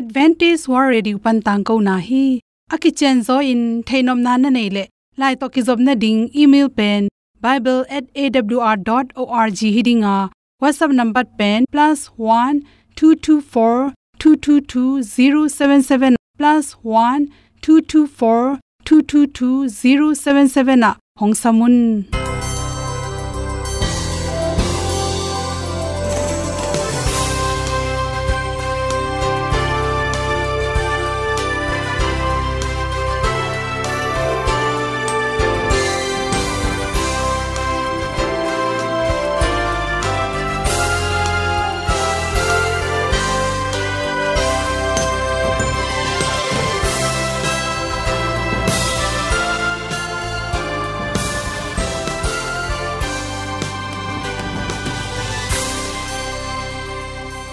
advantage war ready pan tang ko na hi. Aki chen zo in thainom na na nei le. Lai to ki job na ding, email pen bible@awr.org hiding a whatsapp number pen, plus one two two four two two two zero seven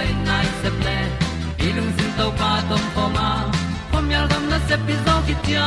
tan nai se ple sin to pa tom pa ma pom yal gam na se pi zo ki tia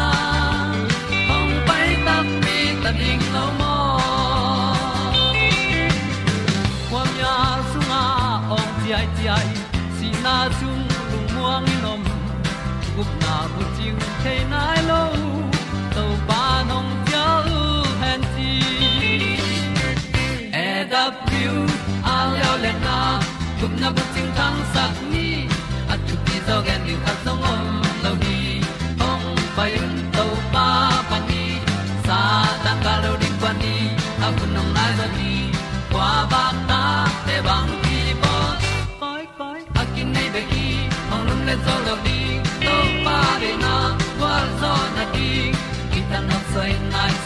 Chiu the nai lo to pa nong pia u han ti e da pru a leo le na gup na bu chiu tang sat ni. At tu pi zo gen ni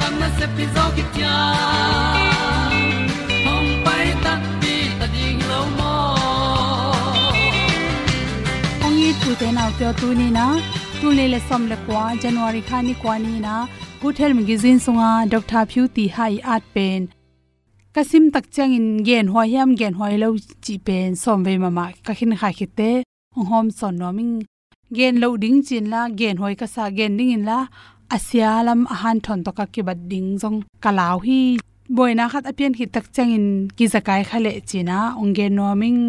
gam na se pi zo ki tia hong pai ta pi ta ding lo mo ong i tu te nau tu ni na tu le le som le kwa january kha kwa ni na good health magazine sunga dr phu ti hai at pen kasim tak chang in gen hwa hiam gen hwa lo chi pen som ve mama ka khin kha khite hom son noming gen lo ding chin la gen hoi ka sa gen ding in la asialam ahan thon to ka ki bad ding jong kalau hi, boina khat apian hi tak changin ki zakai khale china, ongge noming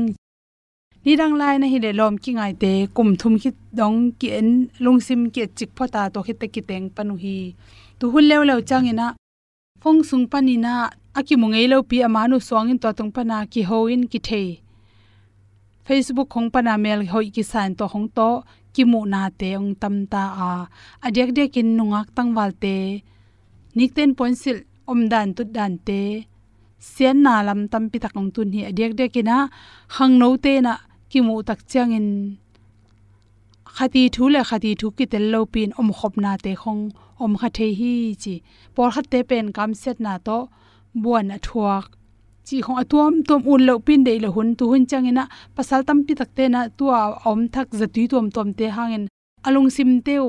ni dang lai na hi le lom ki ngai te, kum thum ki dong ki en lungsim ki chik phota to hi te ki teng panu hi. Tu hul lew lew changina phong sung panina, aki mungei lo pi amanu songin to tung pana ki hoin ki thei facebook khong pana mel hoi ki sign to hong to ki mu na te ong tam ta a adek dek in nungak tangwal te nikten point sil om dan tu dan te sian na lam tam pi takong tun hi adek dek ina hang no te na ki mu tak chang in khati thu le khati thu ki tel lo pin om khop na te khong om kha the hi chi por khat te pen kam set na to buan a thuak chi khong atuam tom un lo pin dei lo hun tu hun changena pasal tam pi takte na tu om thak zatui tom tom te hangin alung sim teu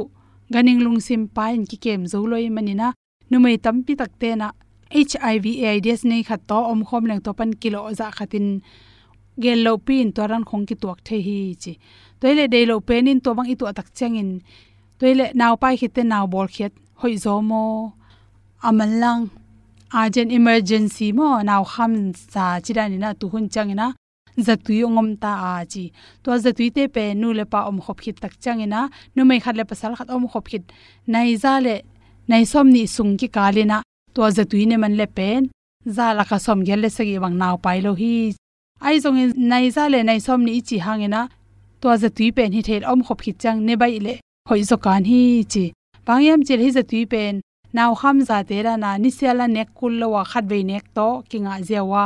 ganing lung sim pa in ki kem zo loi manina numei tam pi takte na hiv aids nei khat to om khom leng to pan kilo dạ za khatin gel lo pin to ran khong ki tuak the hi chi toile dei lo pen in to bang i tu atak changin toile naw pai khite naw bol khet hoi zo mo amalang urgent emergency mo naw kham sa chirani na tu hun changina zatui ongom ta a chi. To zatui te pe nu le pa om khop khit tak changina nu mai khat le pasal khat om khop khit. Nai za le, nai som ni sung ki kalina to zatui ne man le pen za la ka som gel le sagi wang naw pai lo hi. Ai zong e, nai za le nai som ni chi hangena to zatui pen hi thel om khop khit chang ne bai le, hoi zo kan hi chi. Pangyam chil hi zatui pen नाउ kham जाते te ra na ni sela nek kul lo wa khat ve nek to, kinga zewa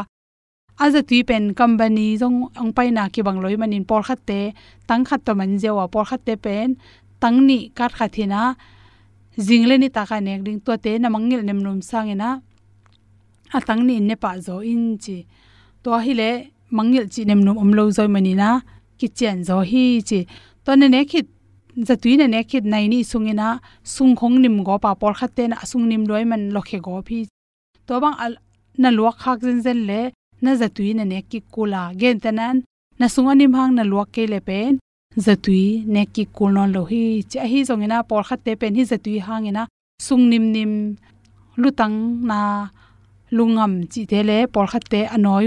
aza tui pen company jong ang pai na ki bang loi manin por khat te, tang khat to man zewa por khat te pen, tang ni kat kha thina jingle ni ta ka nek ding to te na mangil nem num sangena a tang ni ne pa zo in chi. To hi le mangil chi nem num om lo zoi mani na. Ki chen zo hi chi. To ne ne khit zatui na nekhit nai ni sungina sung khong nim go pa por khatte na sung nim loi man lokhe go phi to bang al na luak khak zen zen le na zatui na nek ki kula gen tanan na sunga nim hang na luak ke le pen. Zatui nek ki kul non lo hi. Cha hi zongina por khatte pen hi zatui hangina sung nim nim lutang na lungam chi te le por khatte anoi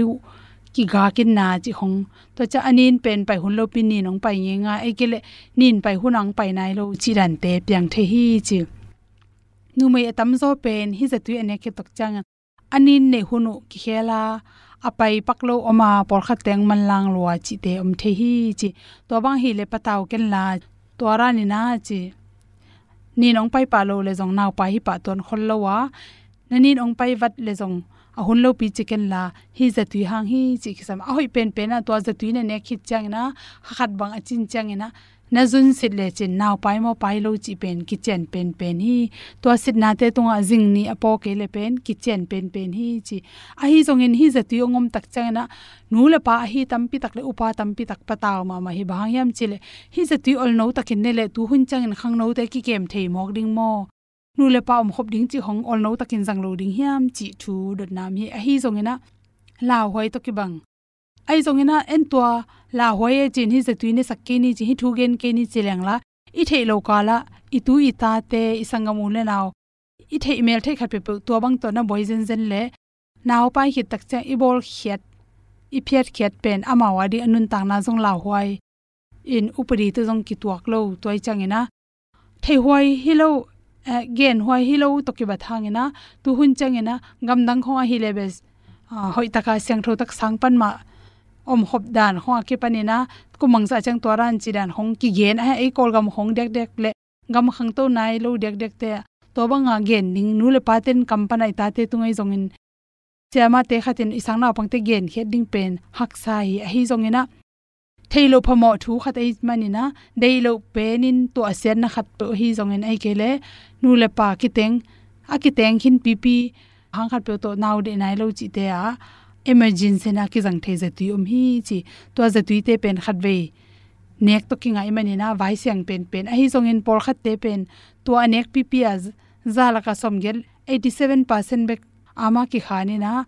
ki ga kin na chi khong to cha anin pen pai hun lo pin ni nong pai nge nga. E kele nin pai hunang pai nai lo chi ran te piang the hi chi. Nu mai atam zo pen hi za tu ene ke tok chang anin ne hunu ki khela apai paklo oma por kha teng man lang lo chi te om the hi chi. To bang hi le pataw ken la. To ra ni na chi. Ni nong pai pa lo le jong naw pa hi pa ton khol lo wa. Na ni nong pai wat le jong ahun lo pi chicken la, hi zatui hang, hi chi kisam. A hoi pen pen na to zatui ne ne khit chang na khat bang a chin chang na. Na zun sit le chin naw pai mo pai lo chi pen, kitchen pen pen hi. To sit na te tunga jing ni apo ke le pen, kitchen pen pen hi chi. A hi zong in, hi zatui ongom tak chang na, nu le pa hi tam pi tak le upa tam pi tak pataw ma ma hi bang yam chi le. Hi zatui ol no takin ne le, tu hun chang in khang no te ki kem thei mok ding mo nu le pa om khop ding chi hong ol no takin jang lo ding hiam chi thu dot nam hi. A hi zong ina la hoi to ki bang. Ai zong ina en tua, la hoi e chin hi zatui ne sakki ni chi hi thu gen ke ni chileng la. I thei lo kala i tu i ta te, i sangamu le naw i thei email thei khat pe tua bang to na boy zen zen le. Naw pai hi tak cha i bol khiat, i phiat khiat pen amawa di anun tang na jong la hoi in upari to jong ki tuak lo toy changena thei hoi hi lo gen hoi hi lo to ki ba thangena tu hun changena gam dang kho hi lebes. Ah, hoi taka siang tho tak sang pan ma om hop dan. Ho ki panina kumang sa chang to ran chi dan. Hong ki gen ha ei kol gam hong dek dek le, gam khang to nai lo dek dek te to banga gen, ning nu le paten company ta te tungai zongin. Chama te khatin isang na pangte gen khet pen, hak sai hi zongina thailo phamo thu khat ei manina deilo penin to asen na khat to hi zongin ai kele nu le pa ki teng. A ki teng hin pp hang khat pe to naw de nai lo chi te a. Emergency na ki jang the je tu um hi chi. To je tu te pen khat ve. Nek to ki ngai mani vai siang pen pen. A hi zongin por khat te pen. To anek pp az za la ka som gel. 87% bek ama ki khani na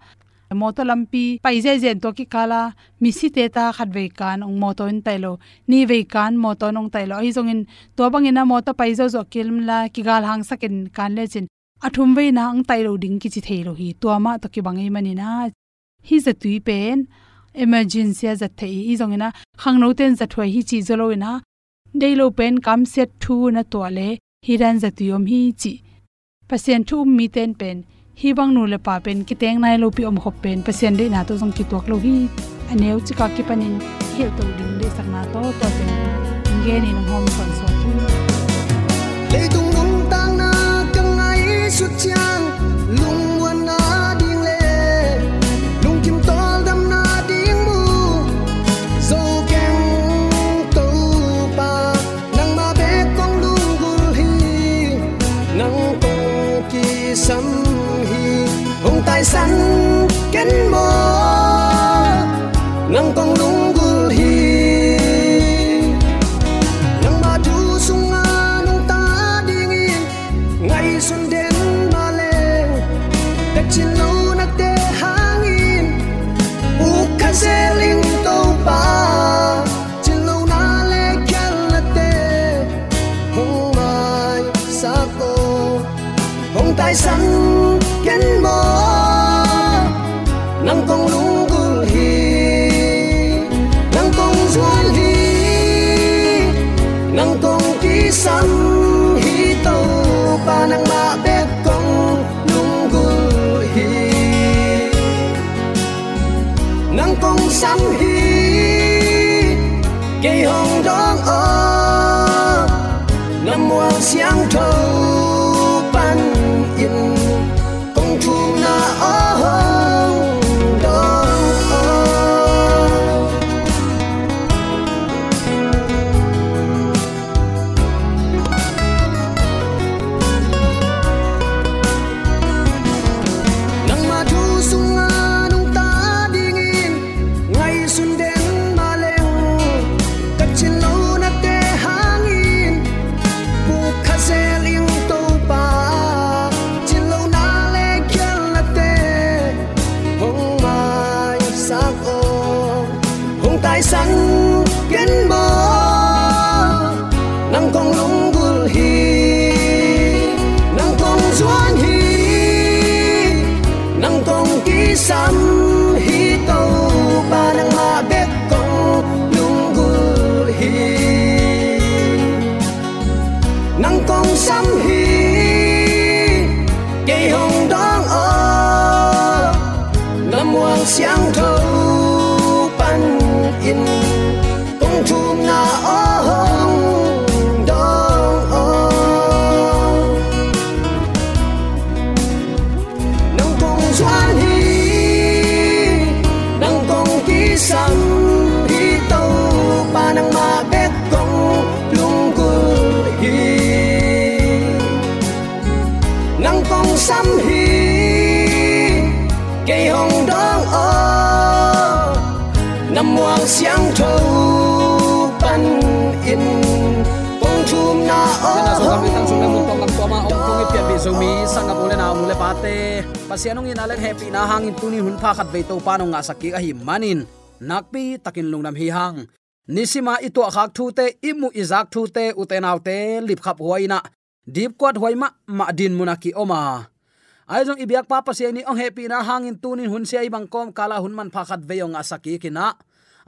moto lampi pai je jen to ki kala mi si te ta khat ve kan ong moto in tailo. Ni ve kan moto nong tailo. Ai zong in to bang ina moto pai zo zo kilm la ki gal hang sakin kan le chin athum ve na ang tailo ding ki chi theilo hi. To ma to ki bangai mani na hi za tui pen, emergency za thei i. Zong ina khang no ten za thoi hi chi zolo ina. Deilo pen kam set thu na to le, hi ran za tuyom hi chi. Pasien thu mi ten pen hi bang nu le pa pen, ki teng nai lo pi om khop pen. Pasien de na to jong ki tok lo hi. Aneu chi ka ki panin hil to ding de sak na to to pen. Nge ni no hom kon so tu. Le dung dung tang na kang ai su chang cánh mơ ngang con lung pasianong in alek happy na hangin tunin hun pha khat ve to pa nga sakki a hi manin. Nakpi, takin lungnam hi hang. Nisima itu khak thu te imu izak thu te utenaw te lip khap huaina deep kwat huaima ma din munaki oma. Ai jong ibyak pa pa ni ong happy na hangin tunin hun sia ibang kom, kala hun man pha khat ve yong asaki kina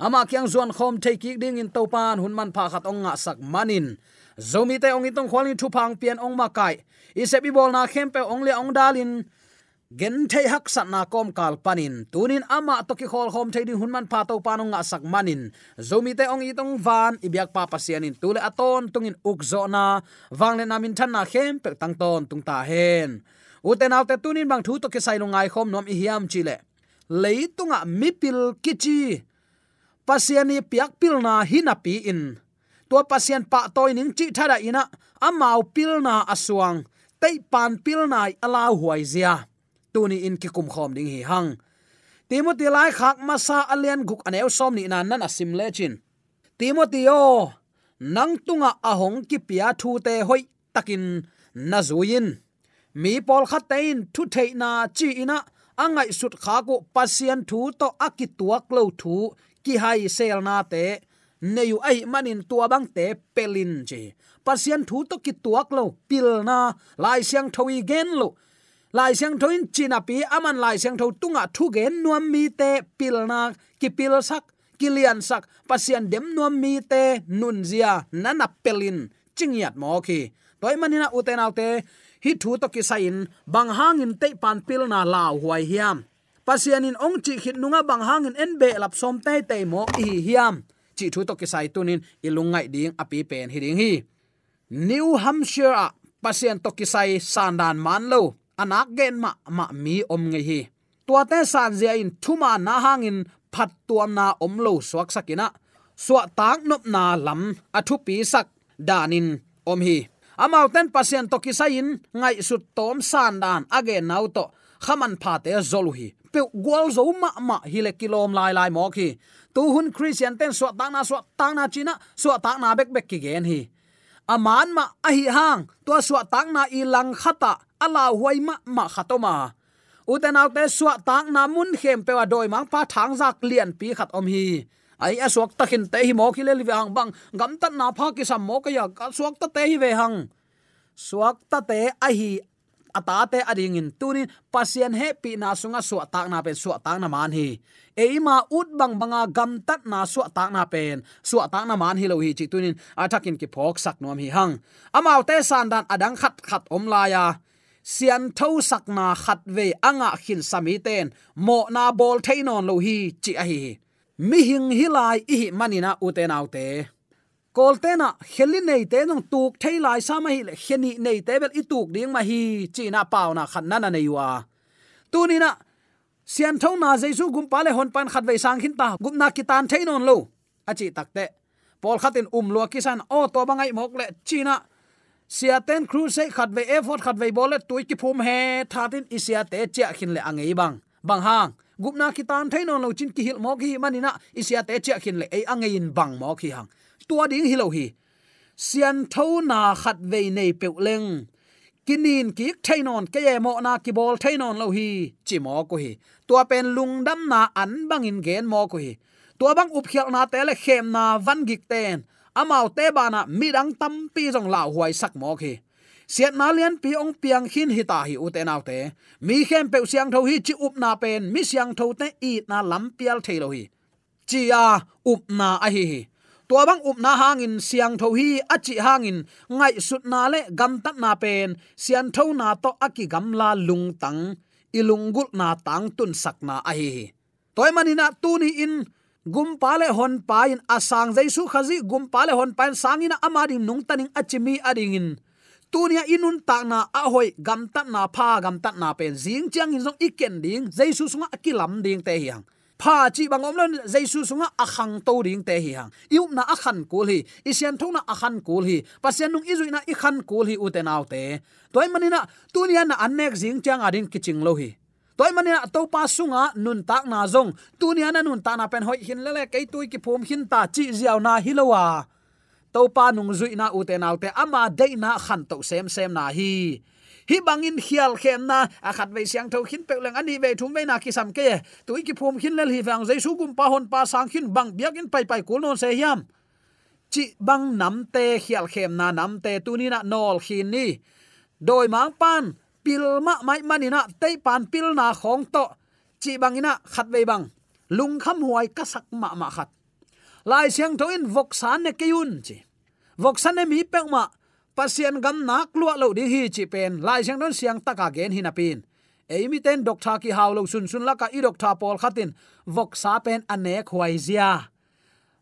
ama kyang zuan khom take ki ding in topan hun man pha khat ong nga sak manin. Zomi te ong itong khwalin thu phang pian ong makai isepi bol na khempe ong le ong dalin gen thei hak sat na kom kal panin. Tunin ama to ki khol hom thei ding hunman pa to panong nga sak manin. Zomi te ong itong van, ibyak pa pasianin tule aton tungin ukzo na. Wangle namin than na khem pe tang ton, tung ta hen. Uten autte tunin bang thu to ki sai lungai khom nom i hiam chile leitunga mipil kichi. Pasiani piak pil na hinapi in. Tua pasian pa toy ning chi thada ina. Amau pil na aswang tei pan pil nai ala huai zia tuni in ki kum khom ding hi hang. Timothy lai khak masa alian guk aneu som ni nan nan asim lechin timothy o nang tunga ahong ki pia thu te hoi takin na zuin mi pol khat tein thu thei na chi ina, angai sut kha ko pasian thu to akituak lo thu ki hai sel na te. Neyu ai manin tua bang te pelin je pasian thu to ki tuak lo pil na lai siang thoi gen lo lai siang thoin china pi, aman lai siang tho tunga thu ge nuam mi te pil na ki pil sak kilian sak. Pasian dem nuam mi te nun zia nana pelin chingiat mo ki toy manina uten autte hi thu to ki sain bang hangin te pan pil na law huai hiam. Pasian in ong chi khit nunga bang hangin en be lap som te te mo hi hiam. Chi thu to ki sai tunin ilungai ding api pen hi ding hi. New hampshire pasian to ki sai sandan man lo anak gen ma ma mi om nge hi. Tua te san zia in thuma na hangin phat tuam na om lo suak sakina. Suwa tak nop na lam athu pi sak, danin om hi. Amau ten pasien to kisain ngai sut tom san dan age nau to, khaman pha te zolu hi. Pe gwal zo ma ma hi le kilom lai lai mok hi. Tu hun christian ten suwa tak na suwa tak na china suwa tak na bek bek ki gen hi. Aman ma ahi hang to suwa tak na i lang khata ala huai ma ma khatoma uten autte suwa tak na mun khem pe wa doi mang pa thang zak lian pi khat om hi. Ai aswak takin te hi mo ki le li hang bang. Gam tat na pha ki sam mo ka ya. Ka aswak ta te hi ve hang. Suak ta te a hi. Ata te ading in tunin. Pasien he pi na sunga su tak na pen. Su tak na man hi. Eima ut bang banga gam tat na su tak na pen. Su tak na man hi lo hi chi tunin. Atakin ki phok sak nom hi hang. Amau te san dan adang khat khat om la ya sian tho sắc na khat ve anga khin sami ten. Mo na bol thainon lo hi chi a hi mi hing hilai i manina uten autte koltena kheli nei te nong tuk thei lai sa ma hi le kheni nei te bel i tuk ding ma hi china paw na khan na na nei wa. Tu ni na, sian thong na jesu gum pale hon pan khat ve sang khin ta. Gum na kitan thei non lo. A chi tak te. Pol khatin um lo kisan o to bangai mok le china siaten cruise se khat ve effort khat ve bole le tui ki phum he thatin isia te cha khin le angei bang bang hang gupna ki tan thei non lo chin ki hil mo ki manina isia te cha khin le ei angei in bang mo ki hang tua ding hilo hi. Sian tho na khat ve nei pe leng kinin ki thainon ke ye mo na ki bol thainon lo hi chi mo ko hi. Tua pen lung dam na an bang in gen mo ko hi. Tua bang up khial na te le khem na van gik ten amau te bana midang tam pi jong la huai sak mo khi. Siat na lian pi ong piang hin hita hi u te nau te. Mi khem pe siang tho hi chi up na pen, mi siang tho te i na lam pial thailo hi. Chi a up na a hi hi. Tua bang up na hangin, siang tho hi achi hangin, ngai sut na le gam tat na pen, sian tho na to aki gam la lung tang ilungul na tang tun sak na a hi hi. Toy manina tu ni in gum pale hon pa in asang jaisu khazi gum pale hon pa sangina amading nung taning achimi ading in tunia inun ta na a gam tat na pha gam tat na pen jing chang in jong iken ding, jaisu sunga akilam ding te hiang. Pha chi bangom lon, jaisu sunga akhang to ding te hi hang yu na akhan kul hi, isian thona akhan kul hi pasian nung izuina i ikhan kul hi uten autte toy manina, tunia na annek jing chang adin kiching lo hi toy manina to pa sunga nun tak na zong. Tu ni ana nun ta na pen hoi hin lele kai tu ki phum hin ta chi ziaw na hilowa à. to pa nung zui na uten autte ama de à, na khan to sem sem na hi. Hi bangin khial khem na à a khat ve siang tho khin pe leng ani ve thum ve na ki sam ke tu ki phum khin lel hi wang jaisu gum pa hon pa sang khin bang biak in pai pai kul non se yam chi bang nam te khial khem na nam te tu ni na nol khin ni. Doi mang pan pilma mai manina te pan pilna khong to. Chi bangina khat ve bang. Lung kham huai ka sak ma ma khat. Lai siang to in vok san ne keyun chi. Vok san ne mi pek ma. Pasien gam nak lua lo ding hi chi pen. Lai siang don siang taka gen hinapin eimi ten doctor ki haulo sun sun laka i doctor pol khatin. Vok sa pen ane khwai zia.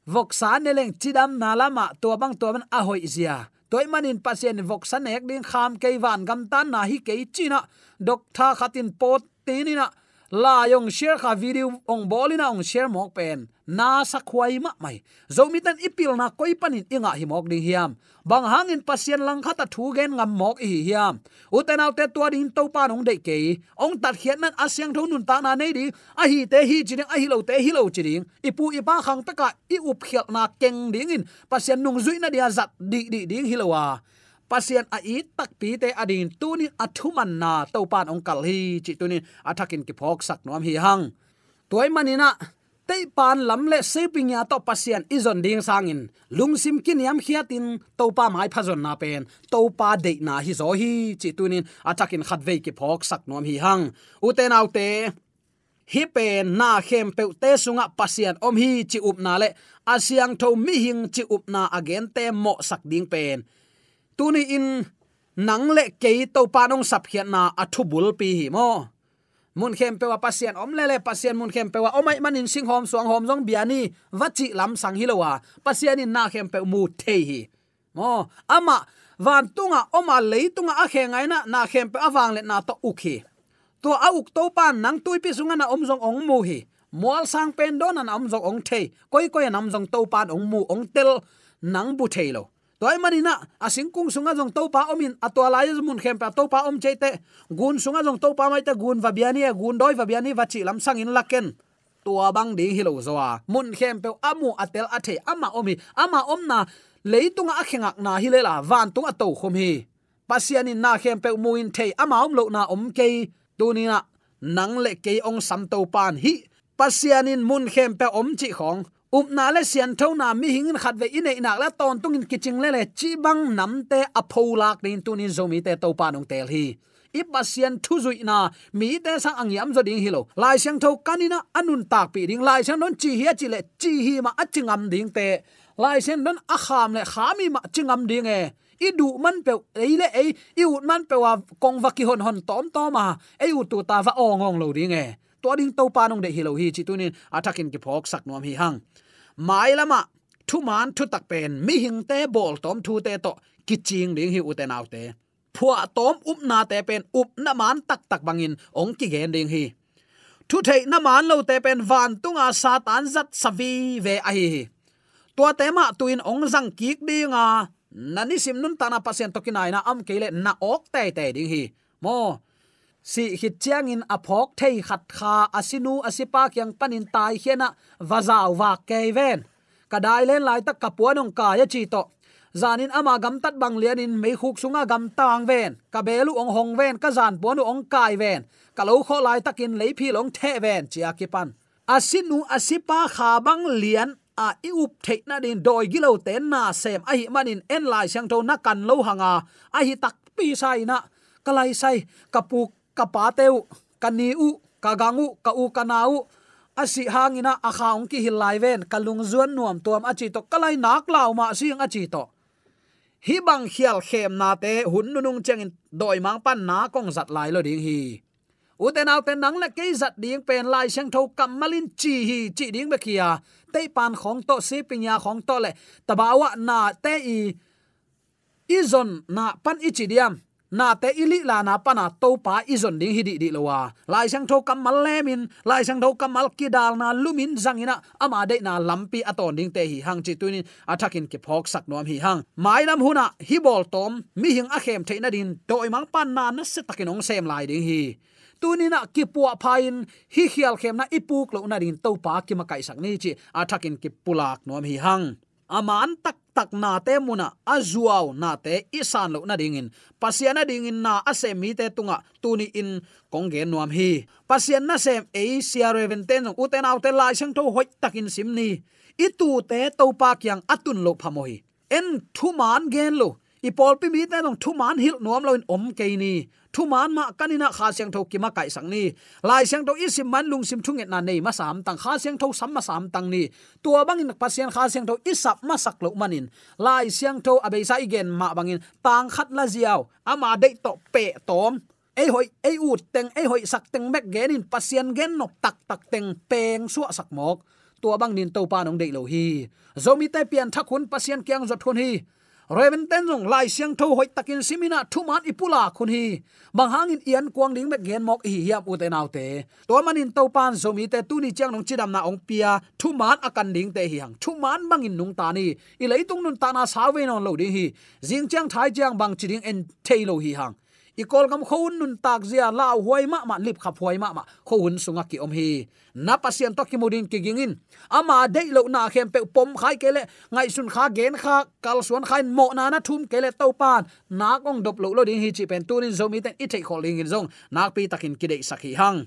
Vok sa ne leng chidam na lama to bang to ban a hoi zia toy manin pasien vok sanek ding kham ke van gam tan na hi ke china dok tha khatin pot tinina la yong share kha video ong bolina ong share mok pen. Na sakhuai ma mai. Zomi tan ipil na koi panin inga hi mok ding hiam. Bang hangin pasien lang khata thu gen ngam mok hi hiam. Uten autte tua din to pa nong de ke ong tat khian nan asyang thon nun ta na nei di a hi te hi chi a hi lo te hi lo chi ding. Ipu ipa khang ta i up khial na keng ding in. Pasien nung zui na dia zat di di ding hi lo wa pasien a i tak pi te adin tunin athuman na to pan ong kal hi. Chi tunin athakin ki phok sak nom hi hang. Toy manina te pan lam le seping ya to pasien izon ding sangin lungsim kin yam khiatin to pa mai phazon na pen. To pa de na hi zo hi. Chi tunin athakin khatve ki phok sak nom hi hang. Uten autte hi pen na khem pe te sunga pasian om hi chi up na le. Asyang tho mi hing chi up na again te mo sak ding pen tuni in nang le ke to pa nong sap hian na athu bul pi hi mo. Mun khem pewa pasien om lele pasien mun khem pewa omai manin sing hom suang hom jong biani wachi lam sang hilowa pasien in na khem pe mu the hi. Mo, ama van tunga oma leitunga a khe ngai na na khem pe awang le na to ukhi to a uk to pan nang tui pi sunga na om jong ong mu hi. Mual sang pen don an om jong ong the koi koi nam jong to pan ong mu ong tel nang bu thailo toy manina asing kung sunga jong topa omin atwa lai mun khem pa topa om cheite gun sunga jong topa mai ta gun va biani gun doi va biani va chi lam sang in laken tua bang ding hilo zowa mun khem pe amu atel athe ama omi ama omna leitunga akhengak na hilela van tunga to khom hi pasianin na khem pe muin the ama om lo na om ke tunina nang le ke ong sam to pan hi. Pasianin mun khem pe om chi khong up na le sian tho na mi hingin khat ve ine inak la ton tung in kiching le le, chi bang nam te apolak din tunin zomi te to pa nong tel hi. I pasian thu zui na, mi te sang angyam zo ding hilo lai sang tho kanina anun tak pi ding. Lai sang non chi hi chi le, chi hi ma achingam ding te. Lai sang non a kham le khami ma chingam ding e. I du man pe ei le, ei, i ut man pe wa kong va ki hon hon tom to ma ei u tu ta va ong ong lo ding e. To ding to pa de hi hi chi tunin atakin ki phok sak nom hi hang mai lama, thu man thu tak pen, mi hing te bol tom thu te to, ki ching ding hi uten autte phua tom up na te pen, up na man tak tak bangin, ong ki gen ding hi. Thu thei na man lo te pen, van tunga satan zat savi ve a hi tua te ma tuin ong zang kik dinga. Nani sim nun tana pasien to kinai na am kele na ok te te ding hi. Mo si hit chiang in aphok thei khat kha asinu asipa kyang panin tai hiena wazaw wa keven kadai len lai tak kapuanong ka ya chi to. Zanin ama gam tat bang lian in mei khuk sunga gam tang ven. Ka belu ong hong ven, ka zan puanu ong kai ven. Ka lo kho lai takin lei phi long the ven, chia ki pan. Asinu asipa kha bang lian a i up the na din doi gilo ten na sem. A hi manin en lai sang tho na kan lo hanga. A hi tak pi sai na. Kalai sai kapuk kapa teu kani u kagangu ka u kanau asi hangina akhaung ki hilai ven kalung zuan nuam tuam achi to kalai nak lau ma sing achi to. Hi bang khial khem na te, hun nunung cheng doi mang pan na kong zat lai lo ding hi. Uten au ten nang la ke zat ding pen lai sang tho kamalin chi hi, chi ding be kia. Te pan khong to, si pinya khong to le. Tabawa na te i izon na pan ichi diam na te ili la na pana to pa izon ding hi di di lowa lai sang tho kamal lemin lai sang tho kamal ki dal na lumin zangina ama de na lampi aton ding te hi hang chi tunin athakin ki phok sak nom hi hang. Mai nam huna hi bol tom, mi hing a khem theina din toy mang pan na na se takin ong sem lai ding hi. Tunina ki puwa phain hi khial khem na ipuk lo na din to pa ki makai sak ni chi athakin ki pulak nom hi hang aman tak tak na te muna azuaw na te isan lo na dingin. Pasiana dingin na ase mi te tunga tuni in kongge nuam hi. Pasian na sem e sia reven ten uten au te lai sang tho hoi takin simni itu te to pa kyang atun lo phamoi en thu man gen lo i pol pi mi te nong thu man hil nuam lo in om ke ni. Thu man ma kanina kha siang tho ki ma kai sang ni. Lai siang tho isim man lung sim thunget na nei ma sam tang. Kha siang tho sam ma sam tang ni. Tua bangin pasian kha siang tho isap ma sak lo manin lai siang tho abe sa igen ma bangin tang khat la ziaw ama dei to pe tom. Ei hoi, ei u teng, ei hoi sak teng mek genin pasian gen nok tak tak teng peng su sak mok. Tua bang nin to pa nong dei lo hi. Zomi te pian thakun pasian kyang zot khun hi reven ten jong lai siang tho hoi takin simina thuman ipula khun hi. Bang hangin ian kuang ding mek gen mok hi hiap u te nau te to manin to pan zomi te tu ni chang nong chidam na ong pia thuman akan ding te hi hang thuman mangin nung ta ni. I leitung nun ta na sawe non lo ding hi. Jing chang thai chang bang chiding en thei lo hi hang i kol gam khon nun tak zia la huai ma ma, lip khap huai ma ma. Khon sunga ki om hi. Na pasien to ki mudin ki gingin. Ama dei lo na khem pe pom khai kele ngai sun kha gen kha, kal suan khai mo na na thum kele to pan. Na kong dop lo lo ding hi chi pen tunin zomi ten, i thei kholing in zong. Nak pi takin ki dei sakhi hang.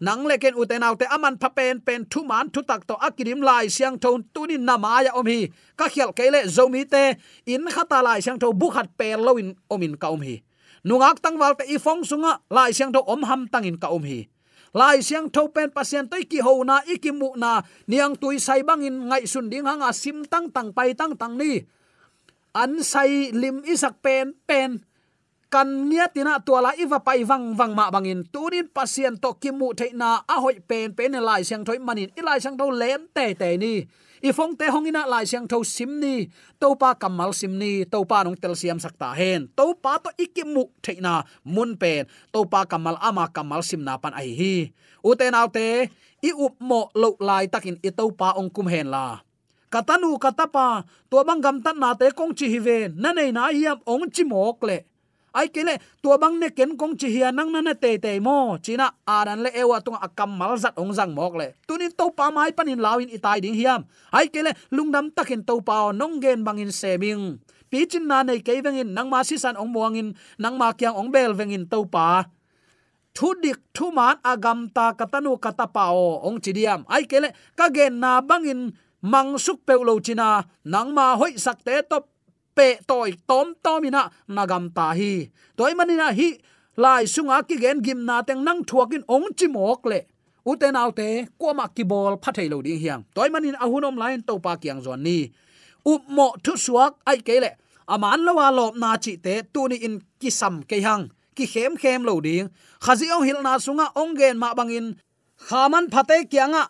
Nang leken uten autte aman pha pen pen thu man thu tak to akirim lai siang thon tunin namaya om hi. Ka khial kele zomi te, in khata lai siang tho bukhat in om omin ka om hi nungak tangwal te ifong sunga, lai siang tho om ham tangin ka om hi. Lai siang tho pen pasien toi ki ho na ikimu na, niang tui sai bangin ngai sun ding hanga sim tang tang pai tang tang ni. An sai lim isak pen pen. Kan nia tina tuala iwa pai wang wang ma bangin tunin pasien to kimu theina a hoi pen pen e lai siang thoi manin. Ilai siang tho lem te te ni i phong te hongina lai siang tho sim ni. To pa kamal sim ni to pa nong tel siam sakta hen. To pa to ikimu theina mun pen. To pa kamal ama kamal sim na pan ai hi. U te nau te, i up mo lo lai takin i to pa ong kum hen la. Katanu katapa to bang gam tan na te kong chi hi ve. Na nei na hiam ong chi mok le ai kele tua bang ne ken kong chi hian nang na te te mo china aran à le ewa à tung à akam mal zat ong jang mok le tunin to pa mai panin lawin itai ding hiam. Ai kele lungdam takin to pa nong gen bangin seming pi chin na nei ke vengin năng ma si san ong muangin năng ma kyang ong bel vengin to pa. Thu dik thu man agam ta katanu katapao ong chidiam ai kele ka gen na bangin mang suk pe china nang ma hoi sakte top pe toy tom tomina nagam ta hi. Toy manina hi, lai sunga ki gen gim na teng nang thuakin ong chi mok le. Uten autte kwama ki bol phathei lo ding hiang. Toy manin ahunom lain to pa kyang zon ni. Up mo thu suak ai kele aman lawa lop na chi te, tu ni in ki sam ke hang ki khem khem lo ding. Khazi ong hil na sunga ong gen ma bangin khaman phate kyanga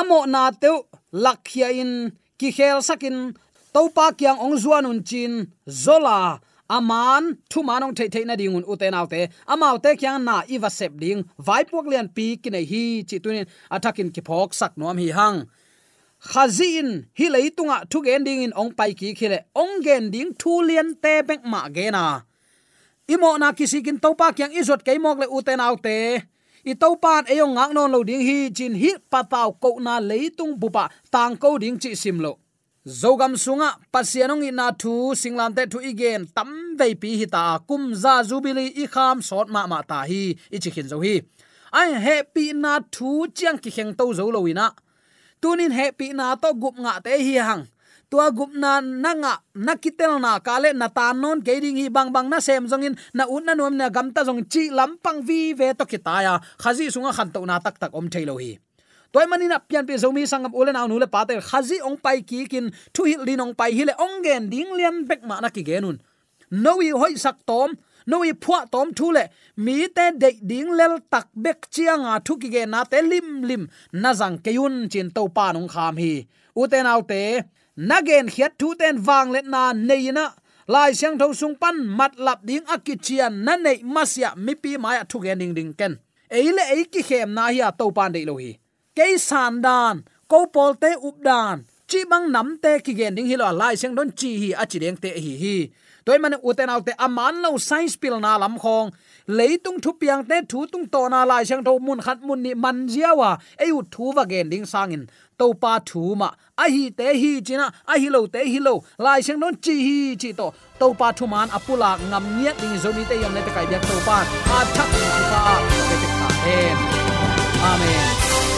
amo na teu lakhia in. Ki khel sakin topa kyang ong zuan un chin, zola. Aman thu manong thei thei na ding un uten autte amau te kyang na iwa sep ding. Vai pok lian pi ki nei hi chi tunin atakin ki phok sak nom hi hang. Khazin hi leitunga thu gen ding in ong pai ki khile. Ong gen ding thu lian te bek ma ge na. Imo na kisikin topa kyang izot ke mok le uten autte i topan eyong ngak non lo ding hi chin hi pataw ko na leitung bupa tang ko ding chi sim lo zogam sunga, pasianong ina thu singlam te thu igen, tam vei pi hi ta, kum za zubili i kham sot ma ma ta hi, i chi khin zo hi. Ai happy na thu chiang ki kheng to zo lo ina. Tunin happy na to gup nga te hi hang. Tua gup na nanga nakitel na kale na ta non ke ding hi bang bang na sem zongin, na un na nom na gam ta zong chi lampang vi ve to kitaya khazi sunga khan to na tak tak om thailo hi toy manina pian pe zomi sangam ulen aw nule patel khazi ong pai ki kin, thu hil lin ong pai hile ong gen ding lian bek ma na ki genun noi hoi sak tom noi phwa tom thu le, mi te de ding lel tak bek chianga thu ki ge na te lim lim, na jang keyun chin to pa nong kham hi. Uten na nagen khiat thu ten wang let na neina lai siang tho sung pan mat lap ding akichian na nei masya mi pi maya thu gen ding ding ken. Eile ei ki khem na hi to pan de lo hi ke san dan ko pol te up dan, chi bang nam te ki gen ding hilo lai seng don chi hi a chi deng te hi hi. Toy man uten autte aman lo science pil na lam khong. Leitung thu piang te thu tung to na lai seng tho mun khat mun ni man jiawa e u thu wa gen ding sangin to pa thu ma. A hi te hi china a hi lo te hi lo. Lai seng don chi hi chi to. To pa thu man apula ngam niat ding zo mi te yam ne te kai byak to pa. A thak ni ta te te ta amen.